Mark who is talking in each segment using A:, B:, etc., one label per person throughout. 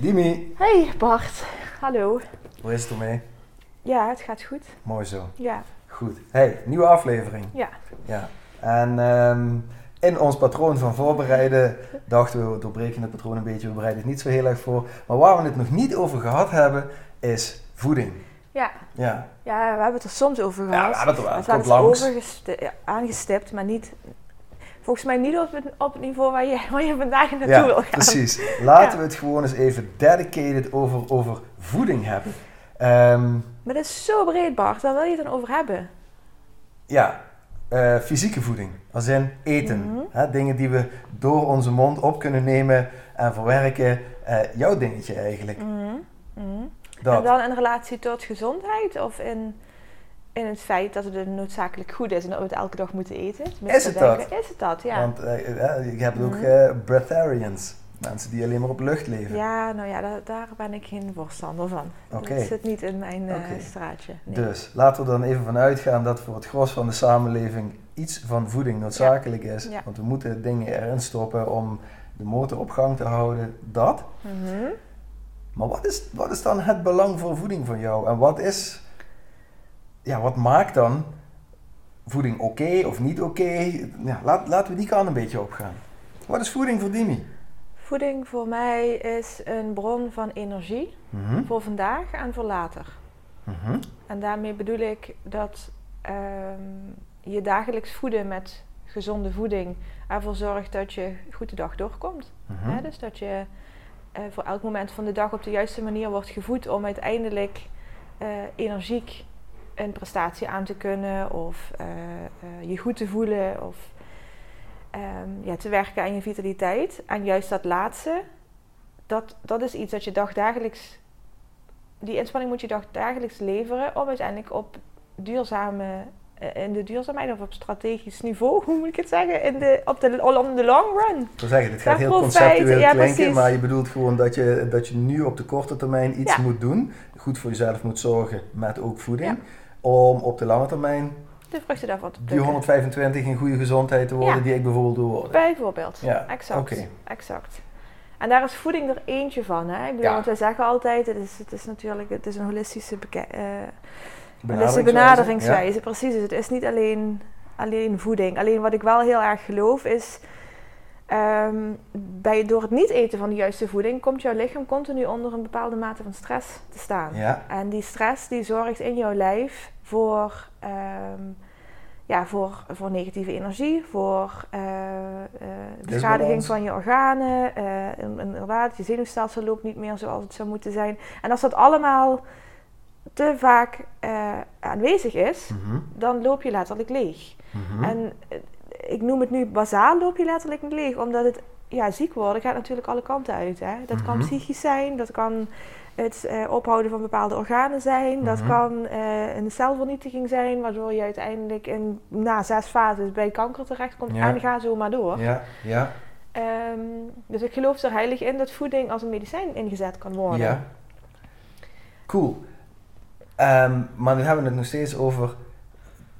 A: Dimi.
B: Hey Bart, hallo.
A: Hoe is het ermee?
B: Ja, het gaat goed.
A: Mooi zo.
B: Ja.
A: Goed. Hey, nieuwe aflevering.
B: Ja.
A: Ja. En ehm, in ons patroon van voorbereiden dachten we, we doorbreken het patroon een beetje, we bereiden het niet zo heel erg voor. Maar waar we het nog niet over gehad hebben, is voeding.
B: Ja.
A: Ja.
B: Ja, we hebben het er soms over gehad.
A: Ja, we hebben het er wel.
B: Het
A: Het
B: over aangestipt, maar niet... Volgens mij niet op het, op het niveau waar je, waar je vandaag naartoe
A: Ja,
B: wil gaan.
A: precies. Laten
B: Ja.
A: we het gewoon eens even dedicated over, over voeding hebben. Ehm,
B: Maar dat is zo breed, Bart. Waar wil je het dan over hebben?
A: ja, eh, fysieke voeding. Als in eten.
B: Mhm.
A: Hè, dingen die we door onze mond op kunnen nemen en verwerken. Eh, jouw dingetje eigenlijk.
B: Mhm. Mhm.
A: Dat.
B: En dan in relatie tot gezondheid of in, in het feit dat het een noodzakelijk goed is en dat we het elke dag moeten eten? Tenminste,
A: Is het
B: denken-
A: dat?
B: Is het dat, ja.
A: Want eh, je hebt ook eh, breatharians. Mensen die alleen maar op lucht leven.
B: Ja, nou ja, daar, daar ben ik geen voorstander van.
A: Oké.
B: Dat zit niet in mijn eh, straatje. Nee.
A: Dus laten we er dan even van uitgaan dat voor het gros van de samenleving iets van voeding noodzakelijk is.
B: Ja.
A: Want we moeten dingen erin stoppen om de motor op gang te houden. Dat.
B: Mhm.
A: Maar wat is, wat is dan het belang van voeding voor jou? En wat is, ja, wat maakt dan voeding oké of niet oké? Ja, laat, laten we die kant een beetje opgaan. Wat is voeding voor Dimi?
B: Voeding voor mij is een bron van energie
A: Mhm,
B: voor vandaag en voor later.
A: mhm,
B: En daarmee bedoel ik dat ehm, je dagelijks voeden met gezonde voeding ervoor zorgt dat je goed de dag doorkomt.
A: mhm.
B: Dus dat je eh, voor elk moment van de dag op de juiste manier wordt gevoed om uiteindelijk eh, energiek een prestatie aan te kunnen of eh, eh, je goed te voelen of ehm, ja, te werken aan je vitaliteit. En juist dat laatste, dat, dat is iets dat je dagdagelijks, die inspanning moet je dagdagelijks leveren om uiteindelijk op duurzame, eh, in de duurzaamheid of op strategisch niveau, hoe moet ik het zeggen, in de, op de, on the long run.
A: Ik wil zeggen, dit gaat heel conceptueel
B: ja,
A: klinken,
B: precies.
A: maar je bedoelt gewoon dat je, dat je nu op de korte termijn iets
B: Ja.
A: moet doen. Goed voor jezelf moet zorgen met ook voeding. Om op de lange termijn
B: De vruchten daarvan te
A: die
B: plukken.
A: 125 in goede gezondheid te worden
B: Ja.
A: die ik bijvoorbeeld wil worden.
B: Bijvoorbeeld.
A: Ja,
B: Exact.
A: oké.
B: exact. En daar is voeding er eentje van. Hè? Ik bedoel,
A: Ja.
B: want wij zeggen altijd, het is, het is natuurlijk het is een holistische, beke-
A: Benaderingswijze.
B: benaderingswijze. Precies, dus het is niet alleen, alleen voeding. Alleen wat ik wel heel erg geloof is, ehm, bij, door het niet eten van de juiste voeding, komt jouw lichaam continu onder een bepaalde mate van stress te staan.
A: Ja.
B: En die stress die zorgt in jouw lijf voor, ehm, ja, voor, voor negatieve energie, voor eh, eh, beschadiging van je organen. eh, in- inderdaad, je zenuwstelsel loopt niet meer zoals het zou moeten zijn. En als dat allemaal te vaak aanwezig is,
A: Mhm,
B: dan loop je letterlijk leeg.
A: mhm.
B: En eh, ik noem het nu bazaal loop je letterlijk niet leeg, omdat het ja, ziek worden gaat natuurlijk alle kanten uit. Hè? Dat kan
A: Mhm.
B: psychisch zijn, dat kan het eh, ophouden van bepaalde organen zijn, dat
A: Mhm.
B: kan eh, een celvernietiging zijn, waardoor je uiteindelijk in, na zes fases bij kanker terechtkomt
A: Ja.
B: en ga zo maar door.
A: Ja, ja,
B: Ehm, dus ik geloof er heilig in dat voeding als een medicijn ingezet kan worden.
A: ja. Cool. Ehm, maar nu hebben we het nog steeds over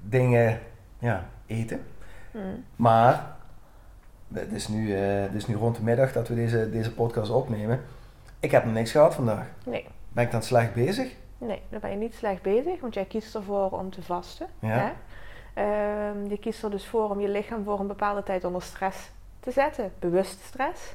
A: dingen ja, eten.
B: Mm.
A: Maar het is, nu, eh, het is nu rond de middag dat we deze, deze podcast opnemen. Ik heb nog niks gehad vandaag.
B: Nee.
A: Ben ik dan slecht bezig?
B: Nee, dan ben je niet slecht bezig, want jij kiest ervoor om te vasten.
A: Ja.
B: Hè? Ehm, je kiest er dus voor om je lichaam voor een bepaalde tijd onder stress te zetten, bewuste stress.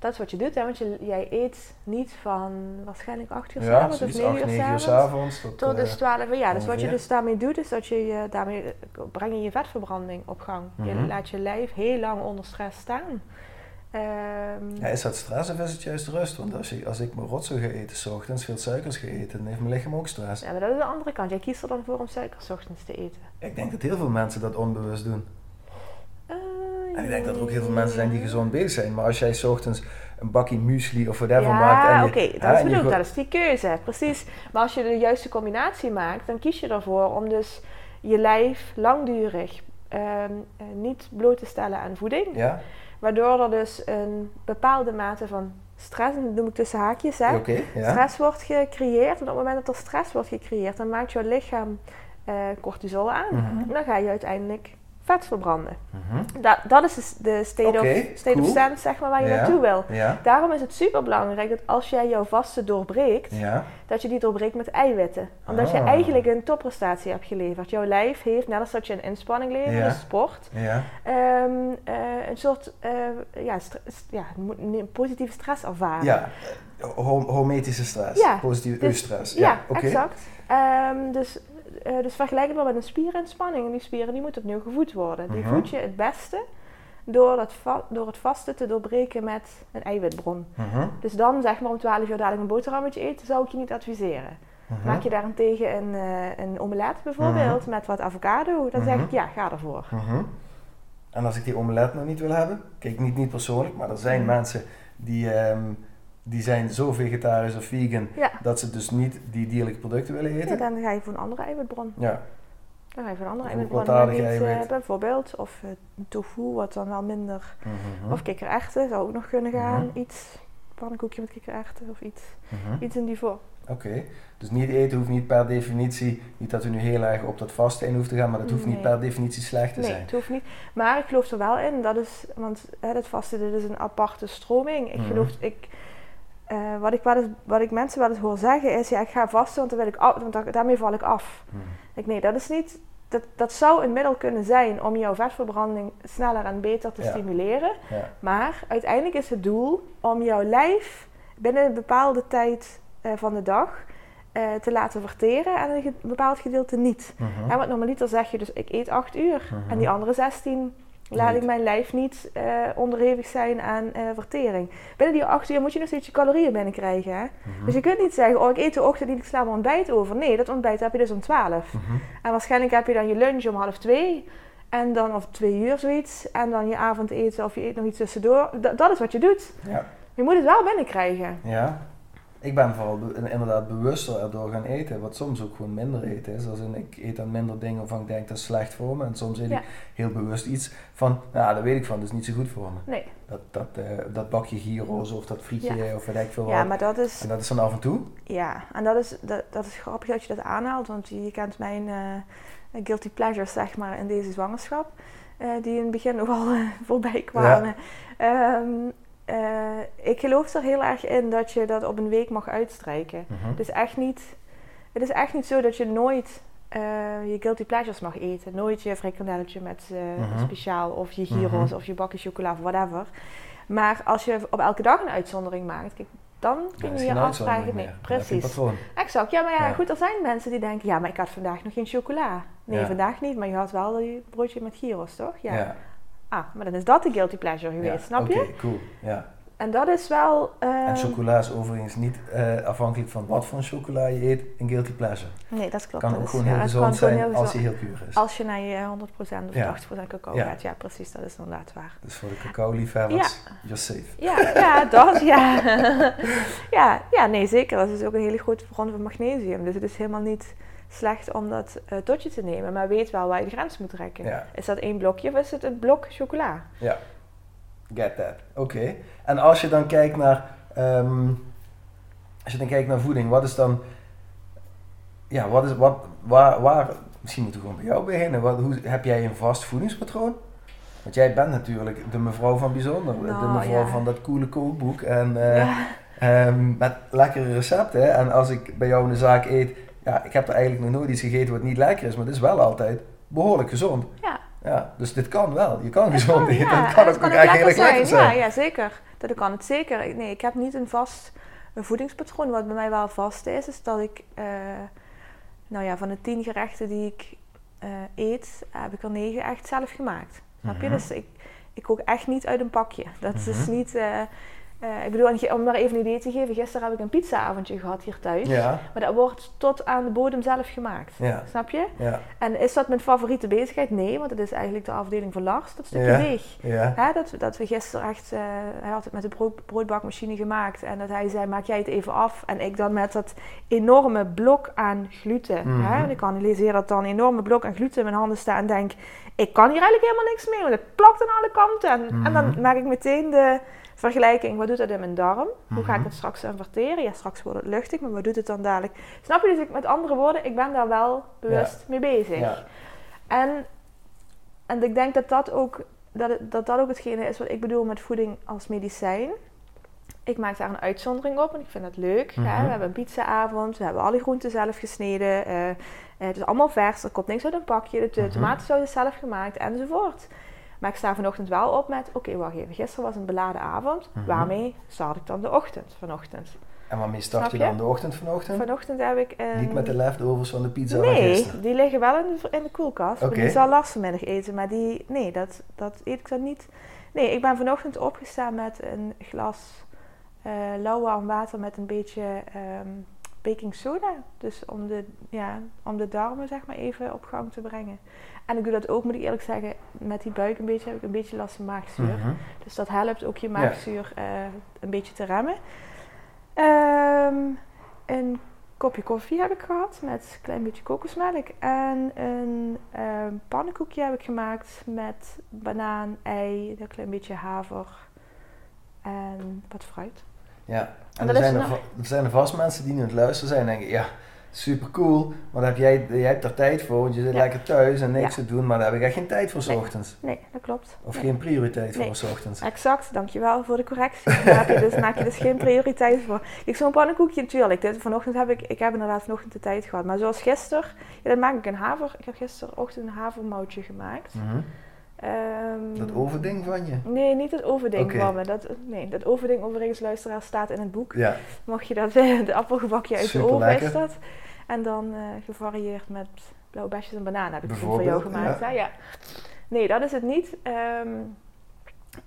B: Dat is wat je doet, hè? want je, jij eet niet van waarschijnlijk 8 uur
A: Ja,
B: s'avonds of
A: zoiets
B: 9
A: 8,
B: uur
A: 9 uur
B: s'avonds.
A: s'avonds. Tot,
B: Tot
A: eh,
B: dus 12 uur. Ja, dus wat je dus daarmee doet, is dat je, je daarmee eh, breng je je vetverbranding op gang. Je
A: Mhm.
B: laat je lijf heel lang onder stress staan. Ehm,
A: ja, is dat stress of is het juist rust? Want als, je, als ik mijn rotzooi ga eten, 's ochtends veel suikers ga eten, dan heeft mijn lichaam ook stress.
B: ja, maar dat is de andere kant. Jij kiest er dan voor om suiker 's ochtends te eten.
A: Ik denk dat heel veel mensen dat onbewust doen. En ik denk dat er ook heel veel mensen zijn die gezond bezig zijn. Maar als jij 's ochtends een bakje muesli of whatever maakt...
B: Ja, oké, dat is bedoeld. Dat is die keuze, precies. Maar als je de juiste combinatie maakt, dan kies je ervoor om dus je lijf langdurig ehm, eh, niet bloot te stellen aan voeding.
A: Ja,
B: Waardoor er dus een bepaalde mate van stress, en dat noem ik tussen haakjes, hè,
A: ja.
B: stress wordt gecreëerd. En op het moment dat er stress wordt gecreëerd, dan maakt jouw lichaam eh, cortisol aan.
A: Mhm.
B: En dan ga je uiteindelijk vet verbranden.
A: Mhm.
B: Dat, dat is de state,
A: Oké,
B: of, state of sense, zeg maar, waar je
A: Ja.
B: naartoe wil.
A: Ja,
B: Daarom is het super belangrijk dat als jij jouw vasten doorbreekt,
A: ja.
B: dat je die doorbreekt met eiwitten. Omdat je
A: Ah.
B: eigenlijk een topprestatie hebt geleverd. Jouw lijf heeft, net als dat je een inspanning levert, een sport,
A: Ja,
B: ehm, eh, een soort eh, ja, ja, positieve stress ervaren.
A: ja. Ho- hometische stress.
B: Ja,
A: Positieve
B: dus-
A: eustress.
B: Ja, exact. Ehm, dus, eh, dus vergelijk het maar met een spierinspanning. En die spieren die moeten opnieuw gevoed worden. Die
A: Mhm.
B: voed je het beste door, dat door het vasten te doorbreken met een eiwitbron.
A: Mhm.
B: Dus dan zeg maar om 12 uur dadelijk een boterhammetje eten, zou ik je niet adviseren.
A: Mhm.
B: Maak je daarentegen een, eh een omelet bijvoorbeeld met wat avocado, dan zeg ik ja, ga ervoor.
A: En als ik die omelet nog niet wil hebben, kijk niet, niet persoonlijk, maar er zijn mensen die, ehm, die zijn zo vegetarisch of vegan
B: Ja.
A: dat ze dus niet die dierlijke producten willen
B: ja,
A: eten.
B: dan ga je voor een andere eiwitbron.
A: Ja,
B: Dan ga je voor een andere
A: Of
B: eiwitbron. eh,
A: eiwit.
B: bijvoorbeeld. Of eh, tofu, wat dan wel minder.
A: Mhm.
B: Of kikkererwten, zou ook nog kunnen gaan.
A: Mhm.
B: Iets, pannenkoekje met kikkererwten of iets.
A: Mhm.
B: Iets in die vorm.
A: Oké, dus niet eten hoeft niet per definitie, niet dat we nu heel erg op dat vaste in hoeft te gaan, maar dat hoeft niet
B: Nee.
A: per definitie slecht te
B: Nee,
A: zijn.
B: het hoeft niet. Maar ik geloof er wel in. Dat is, want hè, dat vaste, dit is een aparte stroming. Ik
A: Mhm.
B: geloof, ik, eh, wat, ik wel eens, wat ik mensen wel eens hoor zeggen is, ja, ik ga vasten, want, dan wil ik af, want da- daarmee val ik af.
A: Mhm.
B: Ik, nee, dat is niet... Dat, dat zou een middel kunnen zijn om jouw vetverbranding sneller en beter te
A: Ja.
B: stimuleren.
A: Ja.
B: Maar uiteindelijk is het doel om jouw lijf binnen een bepaalde tijd eh, van de dag eh, te laten verteren en een ge- bepaald gedeelte niet.
A: Mhm.
B: Ja, want normaliter zeg je dus, ik eet 8 uur.
A: Mhm.
B: En die andere 16 laat ik mijn lijf niet eh, onderhevig zijn aan eh, vertering. Binnen die 8 uur moet je nog steeds je calorieën binnenkrijgen. Hè?
A: Mhm.
B: Dus je kunt niet zeggen, oh ik eet de ochtend niet, ik sla mijn ontbijt over. Nee, dat ontbijt heb je dus om 12.
A: Mhm.
B: En waarschijnlijk heb je dan je lunch om half 2. En dan of twee uur zoiets. En dan je avondeten of je eet nog iets tussendoor. Da- dat is wat je doet.
A: Ja.
B: Je moet het wel binnenkrijgen.
A: Ja, ik ben vooral be- inderdaad bewuster erdoor gaan eten, wat soms ook gewoon minder eten is. Als in, ik eet dan minder dingen waarvan ik denk dat is slecht voor me. En soms eet
B: Ja.
A: ik heel bewust iets van, nou dat weet ik van, dat is niet zo goed voor me.
B: Nee.
A: Dat, dat, eh, dat bakje gyro's of dat frietje of weet ik veel wat.
B: Ja, maar dat is...
A: En dat is dan af en toe.
B: Ja, en dat is, dat, dat is grappig dat je dat aanhaalt, want je, kent mijn eh, guilty pleasures, zeg maar, in deze zwangerschap, eh, die in het begin nogal voorbij kwamen. Ehm, eh, ik geloof er heel erg in dat je dat op een week mag uitstrijken. Het is echt niet, het is echt niet zo dat je nooit eh, je guilty pleasures mag eten. Nooit je frikandelletje met
A: Mhm.
B: speciaal of je gyros
A: Mhm.
B: of je bakje chocola of whatever. Maar als je op elke dag een uitzondering maakt, kijk, dan
A: Dat
B: kun je je afvragen. Nee, precies. Exact. Ja, maar ja,
A: Ja.
B: goed, er zijn mensen die denken, ja, maar ik had vandaag nog geen chocola. Nee,
A: Ja.
B: vandaag niet, maar je had wel die broodje met gyros, toch? Ja. Ah, maar dan is dat de guilty pleasure geweest,
A: Ja,
B: snap
A: Oké,
B: je?
A: cool. Ja.
B: En dat is wel...
A: En
B: ehm,
A: chocola is overigens niet eh, afhankelijk van wat voor chocola je eet, een guilty pleasure.
B: Nee, dat klopt.
A: kan
B: dat
A: ook gewoon heel gezond zijn
B: heel
A: als hij heel puur is.
B: Als je naar je 100% of
A: Ja.
B: 80% cacao
A: Ja.
B: gaat. Ja, precies. Dat is inderdaad waar.
A: Dus voor de cacao-liefhebbers, you're safe.
B: Ja, ja dat, ja. ja. Ja, nee, zeker. Dat is ook een hele grote bron van magnesium. Dus het is helemaal niet slecht om dat tot je te nemen. Maar weet wel waar je de grens moet trekken.
A: Ja,
B: Is dat één blokje of is het een blok chocola?
A: ja. Get that. Oké. En als je dan kijkt naar, ehm, als je dan kijkt naar voeding, wat is dan, ja, wat is, wat, waar, waar, misschien moeten we gewoon bij jou beginnen. Wat, hoe, heb jij een vast voedingspatroon? Want jij bent natuurlijk de mevrouw van bijzonder, de
B: Nou,
A: mevrouw
B: ja.
A: van dat coole kookboek en eh,
B: Ja.
A: ehm, met lekkere recepten. En als ik bij jou in de zaak eet, ja, ik heb er eigenlijk nog nooit iets gegeten wat niet lekker is, maar het is wel altijd behoorlijk gezond.
B: Ja.
A: Ja, dus dit kan wel. Je kan
B: Het
A: gezond
B: kan,
A: eten.
B: ja.
A: Het kan ook echt heel erg lekker zijn.
B: Ja, ja, zeker. Dat kan het zeker. Nee, ik heb niet een vast een voedingspatroon. Wat bij mij wel vast is, is dat ik, eh, nou ja, van de tien gerechten die ik eh, eet, heb ik er negen echt zelf gemaakt. Snap je?
A: Mhm.
B: Dus ik, ik kook echt niet uit een pakje. Dat is
A: Mhm.
B: niet... eh, eh, ik bedoel, om maar even een idee te geven, gisteren heb ik een pizzaavondje gehad hier thuis.
A: Ja,
B: Maar dat wordt tot aan de bodem zelf gemaakt.
A: ja,
B: Snap je?
A: ja,
B: En is dat mijn favoriete bezigheid? Nee, want het is eigenlijk de afdeling voor lars, dat stukje deeg.
A: ja.
B: Hè, dat, dat we gisteren echt, eh, hij had het met de brood, broodbakmachine gemaakt en dat hij zei, maak jij het even af. En ik dan met dat enorme blok aan gluten.
A: Mhm.
B: Hè, en ik analyseer dat dan, enorme blok aan gluten in mijn handen staan en denk, ik kan hier eigenlijk helemaal niks mee, want het plakt aan alle kanten. En, en dan
A: Mhm.
B: maak ik meteen de vergelijking, wat doet dat in mijn darm? Hoe ga ik
A: Mhm.
B: het straks verteren? Ja, straks wordt het luchtig, maar wat doet het dan dadelijk? Snap je? Dus ik, met andere woorden, ik ben daar wel bewust mee bezig.
A: ja.
B: En, en ik denk dat dat, ook, dat, het- dat dat ook hetgene is wat ik bedoel met voeding als medicijn. Ik maak daar een uitzondering op en ik vind dat leuk. hè.
A: Mhm.
B: We hebben een pizzaavond, we hebben alle groenten zelf gesneden. eh, eh, het is allemaal vers, er komt niks uit een pakje. De, de
A: Mhm.
B: tomatensaus is zelf gemaakt enzovoort. Maar ik sta vanochtend wel op met, oké, wacht even. Gisteren was een beladen avond.
A: Mhm.
B: Waarmee start ik dan de ochtend vanochtend?
A: En waarmee start je
B: je?
A: dan de ochtend vanochtend?
B: Vanochtend heb ik een...
A: Niet met de leftovers van de pizza van
B: Nee,
A: gisteren.
B: die liggen wel in de, in de koelkast.
A: Oké.
B: Die zal last vanmiddag eten, maar die, nee, dat, dat eet ik dan niet. Nee, ik ben vanochtend opgestaan met een glas eh lauw warm water met een beetje ehm, baking soda. Dus om de, ja, om de darmen zeg maar even op gang te brengen. En ik doe dat ook, moet ik eerlijk zeggen, met die buik een beetje heb ik een beetje last van maagzuur.
A: Mhm.
B: Dus dat helpt ook je maagzuur eh, een beetje te remmen. Ehm, een kopje koffie heb ik gehad met een klein beetje kokosmelk. En een ehm, pannenkoekje heb ik gemaakt met banaan, ei, een klein beetje haver en wat fruit.
A: Ja, en er zijn er,
B: nou-
A: er zijn er vast mensen die nu aan het luisteren zijn en denken, ja, super cool, maar daar heb jij, jij hebt er tijd voor, want je zit
B: Ja.
A: lekker thuis en niks
B: Ja.
A: te doen, maar daar heb ik echt geen tijd voor 's
B: Nee.
A: ochtends.
B: Nee, dat klopt.
A: Of
B: Nee.
A: geen prioriteit
B: Nee.
A: voor 's ochtends.
B: Exact, dankjewel voor de correctie. Daar heb je dus, maak je dus geen prioriteit voor. Ik zo'n pannenkoekje natuurlijk. Dit, vanochtend heb ik, ik heb inderdaad vanochtend de tijd gehad. Maar zoals gisteren, ja, dan maak ik een haver. Ik heb gisterochtend een havermoutje gemaakt.
A: Mhm.
B: Ehm,
A: Dat overding van je.
B: Nee, niet het overding van me. Dat, nee, dat overding overigens luisteraar staat in het boek.
A: Ja,
B: Mocht je dat, de appelgebakje uit de
A: Super
B: oven
A: lekker.
B: is dat. En dan eh, gevarieerd met blauwe besjes en bananen heb ik voor jou gemaakt.
A: ja.
B: hè? Ja. Nee, dat is het niet. Ehm,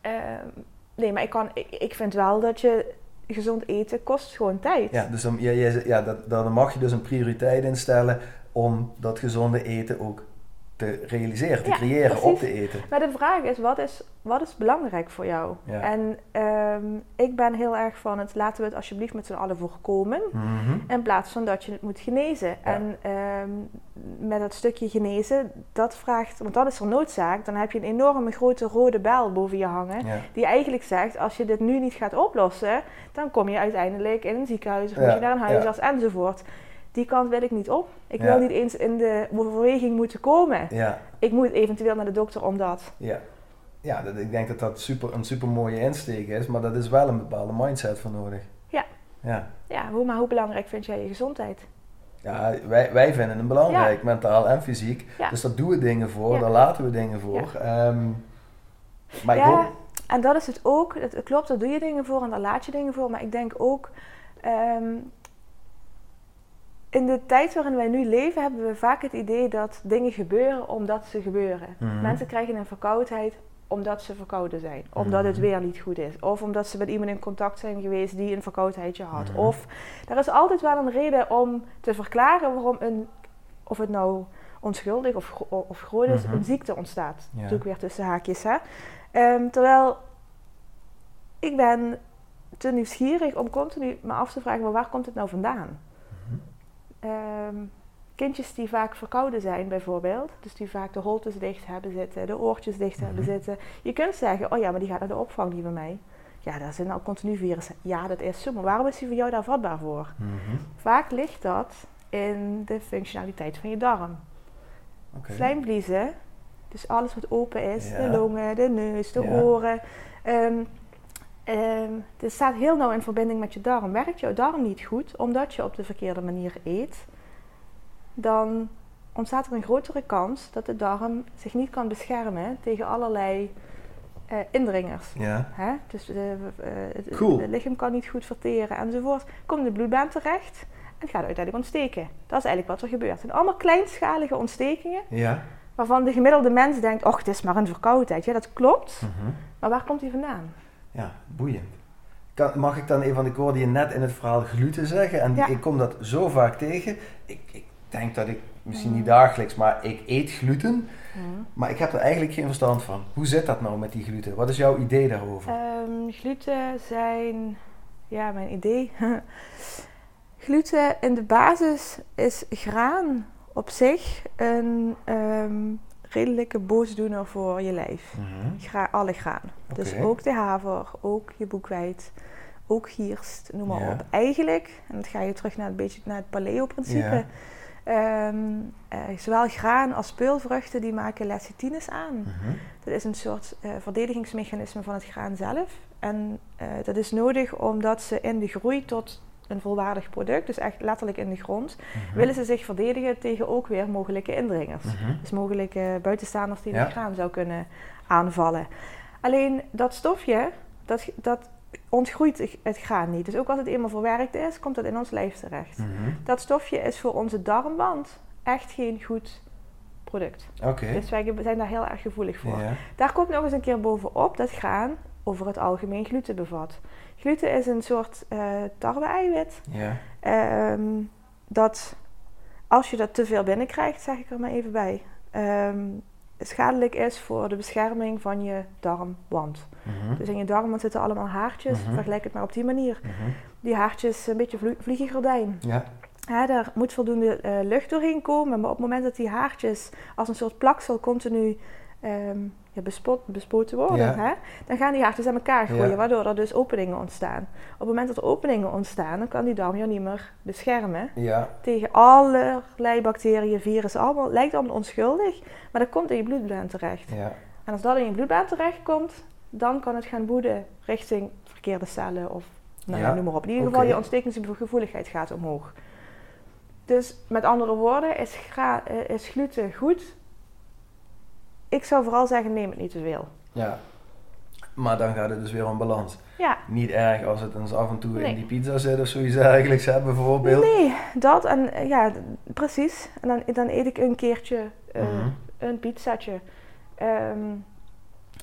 B: ehm, nee, maar ik, kan, ik, ik vind wel dat je gezond eten kost gewoon tijd.
A: ja dus dan, ja, ja, dat, dan mag je dus een prioriteit instellen om dat gezonde eten ook te realiseren, te
B: Ja,
A: creëren, op te eten.
B: Maar de vraag is, wat is, wat is belangrijk voor jou?
A: Ja.
B: En ehm, ik ben heel erg van het, laten we het alsjeblieft met z'n allen voorkomen.
A: Mhm.
B: In plaats van dat je het moet genezen. En ehm, met dat stukje genezen, dat vraagt, want dat is er noodzaak. Dan heb je een enorme grote rode bel boven je hangen. Die eigenlijk zegt, als je dit nu niet gaat oplossen, dan kom je uiteindelijk in een ziekenhuis of moet je naar een huisarts enzovoort. Die kant wil ik niet op. Ik
A: Ja.
B: wil niet eens in de overweging moeten komen.
A: Ja,
B: Ik moet eventueel naar de dokter omdat.
A: ja. Ja, dat, ik denk dat dat super, een super mooie insteek is, maar dat is wel een bepaalde mindset voor nodig.
B: Ja.
A: Ja.
B: Ja, hoe, maar hoe belangrijk vind jij je gezondheid?
A: Ja, wij, wij vinden het belangrijk, mentaal en fysiek.
B: Ja.
A: Dus daar doen we dingen voor, daar laten we dingen voor. Ehm, maar
B: Ja,
A: hoop,
B: En dat is het ook. Het klopt, daar doe je dingen voor en daar laat je dingen voor. Maar ik denk ook. ehm, in de tijd waarin wij nu leven, hebben we vaak het idee dat dingen gebeuren omdat ze gebeuren.
A: Mhm.
B: Mensen krijgen een verkoudheid omdat ze verkouden zijn. Omdat het
A: Mhm.
B: weer niet goed is. Of omdat ze met iemand in contact zijn geweest die een verkoudheidje had.
A: Mhm.
B: Of er is altijd wel een reden om te verklaren waarom een, of het nou onschuldig of, gro- of groot is, een ziekte ontstaat.
A: Ja.
B: Doe ik weer tussen haakjes. Hè? Ehm, terwijl ik ben te nieuwsgierig om continu me af te vragen, maar waar komt het nou vandaan? Ehm, kindjes die vaak verkouden zijn bijvoorbeeld, dus die vaak de holtes dicht hebben zitten, de oortjes dicht hebben
A: Mhm.
B: zitten. Je kunt zeggen, oh ja, maar die gaat naar de opvang, die bij mij. Ja, daar zijn al continu virussen. Ja, dat is zo, maar waarom is die voor jou daar vatbaar voor?
A: Mhm.
B: Vaak ligt dat in de functionaliteit van je darm.
A: Oké.
B: Slijmvliezen, dus alles wat open is,
A: Ja.
B: de longen, de neus, de
A: Ja.
B: oren. ehm ehm, dit staat heel nauw in verbinding met je darm. Werkt jouw darm niet goed, omdat je op de verkeerde manier eet, dan ontstaat er een grotere kans dat de darm zich niet kan beschermen tegen allerlei eh, indringers.
A: Ja.
B: Hè? Dus eh, eh, het,
A: Cool.
B: het lichaam kan niet goed verteren enzovoort. Komt in de bloedbaan terecht en gaat uiteindelijk ontsteken. Dat is eigenlijk wat er gebeurt. Het zijn allemaal kleinschalige ontstekingen
A: Ja.
B: waarvan de gemiddelde mens denkt, och, het is maar een verkoudheid. Ja, dat klopt.
A: Mhm.
B: Maar waar komt die vandaan?
A: Ja, boeiend. Kan, mag ik dan even, want ik hoorde je net in het verhaal gluten zeggen en
B: Ja.
A: ik kom dat zo vaak tegen. Ik, ik denk dat ik, misschien niet
B: Mhm.
A: dagelijks, maar ik eet gluten,
B: Hmm.
A: maar ik heb er eigenlijk geen verstand van. Hoe zit dat nou met die gluten? Wat is jouw idee daarover?
B: Ehm, gluten zijn, ja, mijn idee. gluten in de basis is graan op zich een ehm, redelijke boosdoener voor je lijf.
A: Mhm.
B: Gra alle graan. Dus ook de haver, ook je boekweit, ook gierst, noem maar
A: Ja.
B: op. Eigenlijk, en dat ga je terug naar, een beetje naar het paleo-principe. ehm, eh, zowel graan als peulvruchten die maken lecithines aan.
A: Mhm.
B: Dat is een soort eh, verdedigingsmechanisme van het graan zelf. En eh, dat is nodig omdat ze in de groei tot een volwaardig product, dus echt letterlijk in de grond,
A: Mhm.
B: willen ze zich verdedigen tegen ook weer mogelijke indringers.
A: Mhm.
B: Dus mogelijke buitenstaanders die
A: Ja.
B: het graan zou kunnen aanvallen. Alleen dat stofje, dat, dat ontgroeit het- graan niet. Dus ook als het eenmaal verwerkt is, komt dat in ons lijf terecht.
A: Mhm.
B: Dat stofje is voor onze darmwand echt geen goed product. Dus wij zijn daar heel erg gevoelig voor. Daar komt nog eens een keer bovenop dat graan over het algemeen gluten bevat. Gluten is een soort eh tarwe-eiwit.
A: Ja.
B: ehm, dat als je dat te veel binnenkrijgt, zeg ik er maar even bij, ehm, schadelijk is voor de bescherming van je darmwand.
A: Mhm.
B: Dus in je darmwand zitten allemaal haartjes,
A: Mhm.
B: vergelijk het maar op die manier.
A: Mhm.
B: Die haartjes, een beetje vlie- vliegengordijn.
A: Ja.
B: Ja, daar moet voldoende eh, lucht doorheen komen. Maar op het moment dat die haartjes als een soort plaksel continu ja, bespot, bespoten worden,
A: Ja.
B: hè, dan gaan die haartjes aan elkaar groeien,
A: Ja.
B: waardoor er dus openingen ontstaan. Op het moment dat er openingen ontstaan, dan kan die darm je niet meer beschermen tegen allerlei bacteriën, virussen. Allemaal, lijkt allemaal onschuldig, maar dat komt in je bloedbaan terecht.
A: Ja.
B: En als dat in je bloedbaan terecht komt, dan kan het gaan woeden richting verkeerde cellen of nou, ja, noem maar op. In ieder geval, je ontstekingsgevoeligheid gaat omhoog. Dus met andere woorden, is, eh, is gluten goed? Ik zou vooral zeggen, neem het niet te veel.
A: Ja. Maar dan gaat het dus weer om balans.
B: Ja,
A: Niet erg als het eens af en toe
B: Nee.
A: in die pizza zit of zoiets dergelijks, hè, bijvoorbeeld.
B: nee, dat en ja, precies. En dan, dan eet ik een keertje eh,
A: Mhm.
B: een pizzatje. Ehm,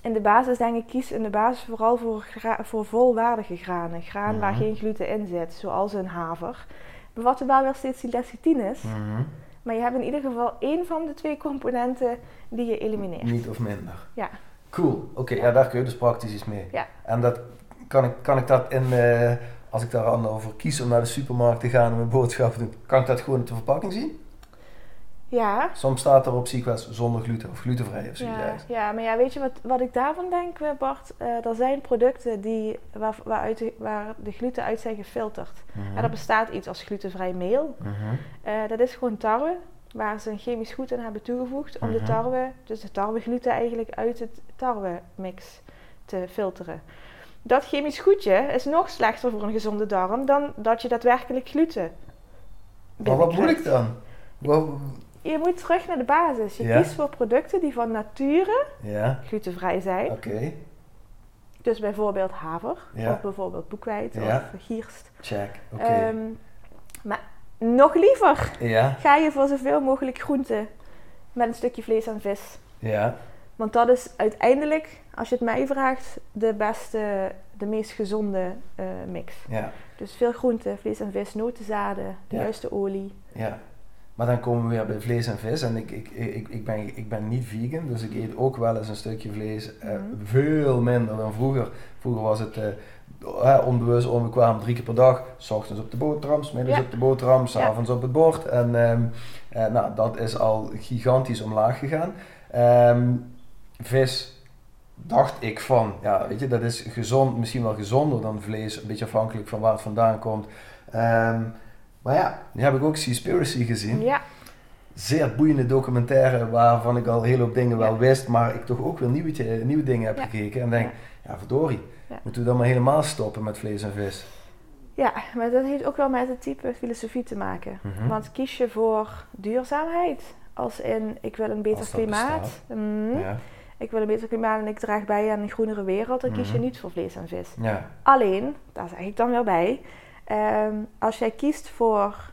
B: in de basis denk ik, kies in de basis vooral voor, voor volwaardige granen. Graan waar
A: Mhm.
B: geen gluten in zit, zoals een haver. Bevatten wel weer steeds die lecithines.
A: Mhm.
B: Maar je hebt in ieder geval één van de twee componenten die je elimineert.
A: Niet of minder.
B: Ja.
A: Cool. Oké, ja, daar kun je dus praktisch iets mee.
B: Ja.
A: En dat kan ik, kan ik dat in, eh, als ik daar dan over kies om naar de supermarkt te gaan en mijn boodschappen te doen, kan ik dat gewoon op de verpakking zien?
B: Ja,
A: Soms staat er op Sequest zonder gluten of glutenvrij of zoiets
B: ja, ja, maar ja, weet je wat, wat ik daarvan denk, eh, Bart? Eh, er zijn producten die, waar, waaruit de, waar de gluten uit zijn gefilterd.
A: Mhm.
B: En er bestaat iets als glutenvrij meel.
A: Mhm.
B: Eh, dat is gewoon tarwe, waar ze een chemisch goed aan hebben toegevoegd om de
A: Mhm.
B: tarwe, dus de tarwegluten eigenlijk uit het tarwemix te filteren. Dat chemisch goedje is nog slechter voor een gezonde darm dan dat je daadwerkelijk gluten
A: Maar wat moet ik dan? Wat-
B: Je moet terug naar de basis. Je
A: Ja.
B: kiest voor producten die van nature
A: ja,
B: glutenvrij zijn.
A: oké.
B: Dus bijvoorbeeld haver
A: Ja.
B: of bijvoorbeeld boekweit of gierst.
A: Check. Oké.
B: Ehm, maar nog liever ga je voor zoveel mogelijk groenten met een stukje vlees en vis.
A: ja,
B: Want dat is uiteindelijk, als je het mij vraagt, de beste, de meest gezonde eh, mix.
A: ja,
B: Dus veel groenten, vlees en vis, notenzaden, de juiste olie.
A: ja. Maar dan komen we weer bij vlees en vis. En ik, ik, ik, ik, ben, ik ben niet vegan, dus ik eet ook wel eens een stukje vlees. eh,
B: Mhm.
A: Veel minder dan vroeger. Vroeger was het eh, eh, onbewust, onbekwaam, drie keer per dag. S ochtends op de boterham, s middags
B: Ja.
A: op de boterham, s'avonds op het bord. En ehm, eh, nou, dat is al gigantisch omlaag gegaan. Ehm, vis dacht ik van, ja, weet je, dat is gezond, misschien wel gezonder dan vlees, een beetje afhankelijk van waar het vandaan komt. Maar ja, nu heb ik ook Seaspiracy gezien.
B: Ja,
A: zeer boeiende documentaire waarvan ik al heel hoop dingen wel wist, maar ik toch ook weer nieuwe, nieuwe dingen heb gekeken en denk, ja, verdorie, moeten we dan maar helemaal stoppen met vlees en vis?
B: Ja, maar dat heeft ook wel met het type filosofie te maken. Mhm. Want kies je voor duurzaamheid, als in ik wil een beter klimaat, mm, ja. ik wil een beter klimaat en ik draag bij aan een groenere wereld, dan kies je mhm. niet voor vlees en vis. Ja. Alleen, daar zeg ik dan wel bij, ehm, als jij kiest voor,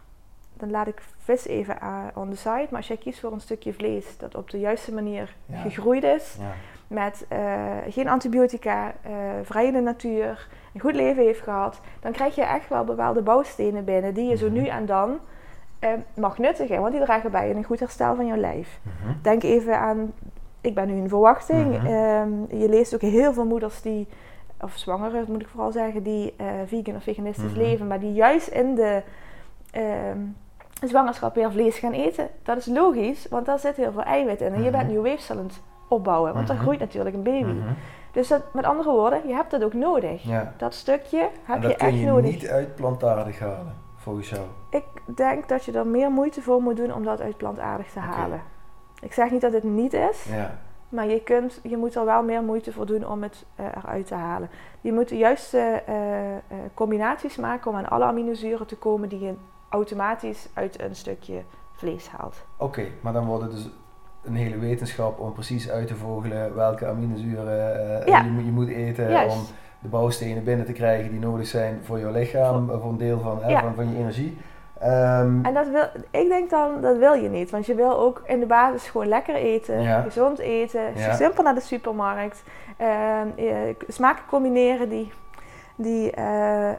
B: dan laat ik vis even on the side, maar als jij kiest voor een stukje vlees dat op de juiste manier gegroeid is, met uh, geen antibiotica, uh, vrij in de natuur, een goed leven heeft gehad, dan krijg je echt wel bepaalde bouwstenen binnen die je zo mhm. nu en dan uh, mag nuttigen, want die dragen bij in een goed herstel van jouw lijf. Mhm. Denk even aan, ik ben nu in verwachting. Mhm. Ehm, je leest ook heel veel moeders die, of zwangeren moet ik vooral zeggen, die vegan of veganistisch leven, maar die juist in de ehm, zwangerschap weer vlees gaan eten. Dat is logisch, want daar zit heel veel eiwit in en je bent nieuw weefsel aan het opbouwen, want dan groeit natuurlijk een baby. Dus dat, met andere woorden, je hebt dat ook nodig. Dat stukje heb je echt nodig.
A: dat kun je niet uit plantaardig halen, volgens jou?
B: Ik denk dat je er meer moeite voor moet doen om dat uit plantaardig te halen. Ik zeg niet dat het niet is, ja. Maar je, kunt, je moet er wel meer moeite voor doen om het uh, eruit te halen. Je moet de juiste uh, uh, combinaties maken om aan alle aminozuren te komen die je automatisch uit een stukje vlees haalt.
A: Oké, maar dan wordt het dus een hele wetenschap om precies uit te vogelen welke aminozuren je, je, moet eten om de bouwstenen binnen te krijgen die nodig zijn voor je lichaam, voor, een deel van, van, van, je energie.
B: Um, en dat wil, ik denk dan, dat wil je niet. Want je wil ook in de basis gewoon lekker eten, gezond eten, simpel naar de supermarkt. Uh, smaken combineren die die, uh,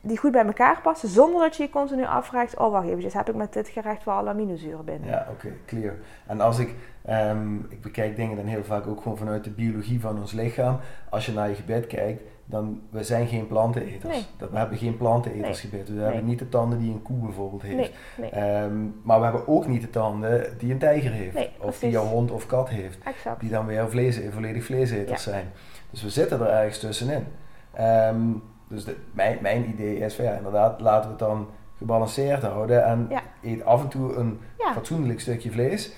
B: die goed bij elkaar passen, zonder dat je je continu afvraagt: oh wacht even, heb ik met dit gerecht wel alle aminozuren binnen?
A: Ja, oké, clear. En als ik, um, ik bekijk dingen dan heel vaak ook gewoon vanuit de biologie van ons lichaam. Als je naar je gebed kijkt, dan we zijn geen planteneters. Nee. Dat, we hebben geen planteneters nee. gebed. We hebben niet de tanden die een koe bijvoorbeeld heeft. Um, maar we hebben ook niet de tanden die een tijger heeft. of die een hond of kat heeft.
B: Exact.
A: Die dan weer vlees, volledig vleeseters zijn. Dus we zitten er ergens tussenin. Ehm, dus de, mijn, mijn idee is van ja, inderdaad, laten we het dan gebalanceerd houden en eet af en toe een fatsoenlijk stukje vlees.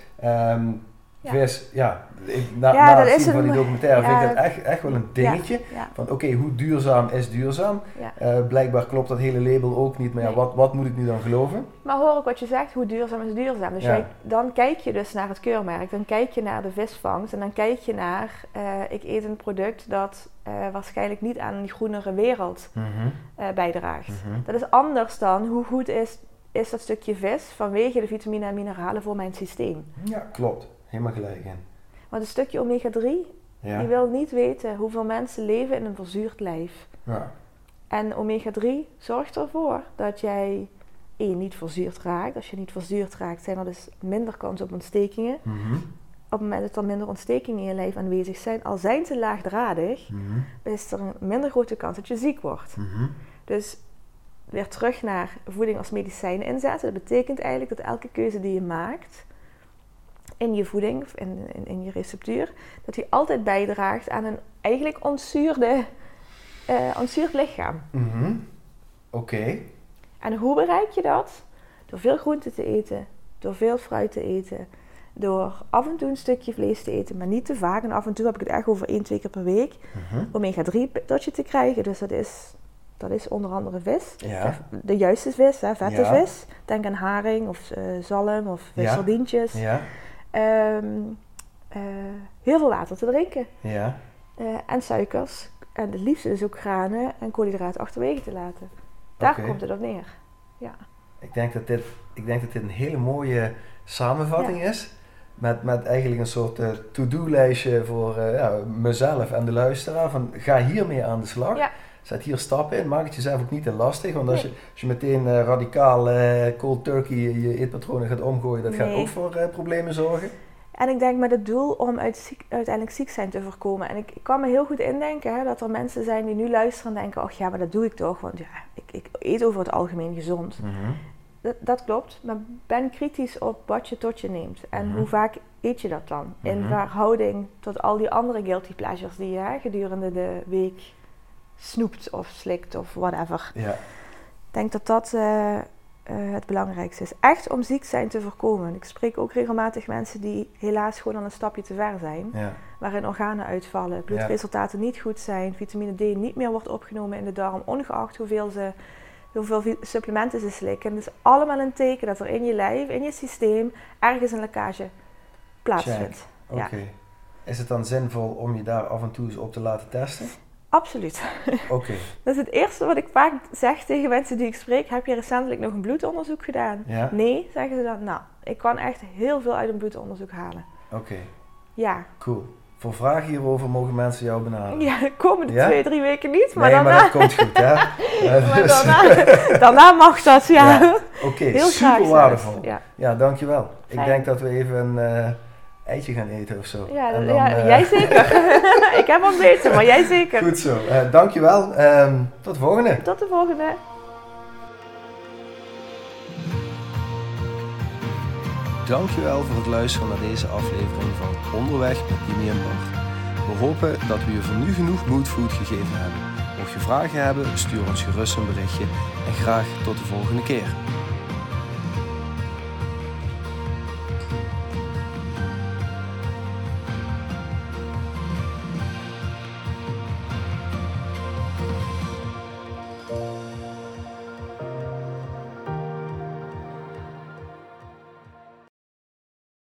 A: Ehm, vis, ja, na, ja, na het zien van die documentaire vind ik dat echt, echt wel een dingetje. Van oké, hoe duurzaam is duurzaam? Uh, blijkbaar klopt dat hele label ook niet, maar ja, wat, wat moet ik nu dan geloven?
B: Maar hoor ik wat je zegt, hoe duurzaam is duurzaam? Dus jij, dan kijk je dus naar het keurmerk, dan kijk je naar de visvangst en dan kijk je naar, uh, ik eet een product dat uh, waarschijnlijk niet aan die groenere wereld mhm. bijdraagt. Mhm. Dat is anders dan hoe goed is, is dat stukje vis vanwege de vitamine en mineralen voor mijn systeem.
A: Ja, klopt. Helemaal gelijk in.
B: Want een stukje omega-3, die wil niet weten hoeveel mensen leven in een verzuurd lijf. Ja. En omega-3 zorgt ervoor dat jij één niet verzuurd raakt. Als je niet verzuurd raakt, zijn er dus minder kans op ontstekingen. Mhm. Op het moment dat er minder ontstekingen in je lijf aanwezig zijn, al zijn ze laagdradig, mhm. is er een minder grote kans dat je ziek wordt. Mhm. Dus weer terug naar voeding als medicijn inzetten. Dat betekent eigenlijk dat elke keuze die je maakt, in je voeding, in, in, in je receptuur, dat die altijd bijdraagt aan een eigenlijk ontzuurde, uh, ontzuurd lichaam.
A: Mhm. Oké.
B: En hoe bereik je dat? Door veel groente te eten, door veel fruit te eten, door af en toe een stukje vlees te eten, maar niet te vaak. En af en toe heb ik het echt over één, twee keer per week. Mm Omega-3 tot je te krijgen. Dus dat is, dat is onder andere vis. Ja. De juiste vis, hè, vette vis. Denk aan haring of uh, zalm of ja. sardientjes. Ja. Um, heel veel water te drinken. Ja. Uh, en suikers. En het liefst dus ook granen en koolhydraten achterwege te laten. Daar komt het op neer. Ja.
A: Ik denk dat dit, ik denk dat dit een hele mooie samenvatting is. Met, met eigenlijk een soort uh, to-do-lijstje voor ja, mezelf en de luisteraar. Van ga hiermee aan de slag. Ja. Zet hier stappen in. Maak het jezelf ook niet te lastig. Want als, je, als je meteen uh, radicaal uh, cold turkey je eetpatronen gaat omgooien, dat gaat ook voor uh, problemen zorgen.
B: En ik denk met het doel om uiteindelijk ziek zijn te voorkomen. En ik, ik kan me heel goed indenken hè, dat er mensen zijn die nu luisteren en denken: oh ja, maar dat doe ik toch. Want ja, ik, ik eet over het algemeen gezond. Mhm. dat, dat, klopt. Maar ben kritisch op wat je tot je neemt. En mhm. hoe vaak eet je dat dan? In mhm. verhouding tot al die andere guilty pleasures die je gedurende de week snoept of slikt of whatever. Ja. Ik denk dat dat, uh, eh, het belangrijkste is. Echt om ziek zijn te voorkomen. Ik spreek ook regelmatig mensen die helaas gewoon al een stapje te ver zijn.
A: Ja.
B: Waarin organen uitvallen, bloedresultaten niet goed zijn, vitamine D niet meer wordt opgenomen in de darm, ongeacht hoeveel, ze, hoeveel supplementen ze slikken. Het is allemaal een teken dat er in je lijf, in je systeem, ergens een lekkage plaatsvindt.
A: Oké. Is het dan zinvol om je daar af en toe eens op te laten testen?
B: Absoluut.
A: Oké.
B: dat is het eerste wat ik vaak zeg tegen mensen die ik spreek. Heb je recentelijk nog een bloedonderzoek gedaan?
A: Ja.
B: Nee, zeggen ze dan. Nou, ik kan echt heel veel uit een bloedonderzoek halen.
A: Oké.
B: Ja.
A: Cool. Voor vragen hierover mogen mensen jou benaderen.
B: Ja, de komende twee, drie weken niet. Maar
A: nee,
B: daarna...
A: maar dat komt goed, hè?
B: maar daarna, daarna mag dat, ja.
A: ja. Oké,
B: Heel
A: super waardevol.
B: Ja.
A: ja, dankjewel. Ik denk dat we even een uh, eitje gaan eten of zo.
B: Ja, dan, ja uh... jij zeker. ik heb al beter, maar jij zeker.
A: Goed zo. Uh, dankjewel. Um, tot de volgende.
B: Tot de volgende.
A: Dankjewel voor het luisteren naar deze aflevering van Onderweg met Jimmy en Bart. We hopen dat we je voor nu genoeg moodfood gegeven hebben. Mocht je vragen hebben, stuur ons gerust een berichtje en graag tot de volgende keer.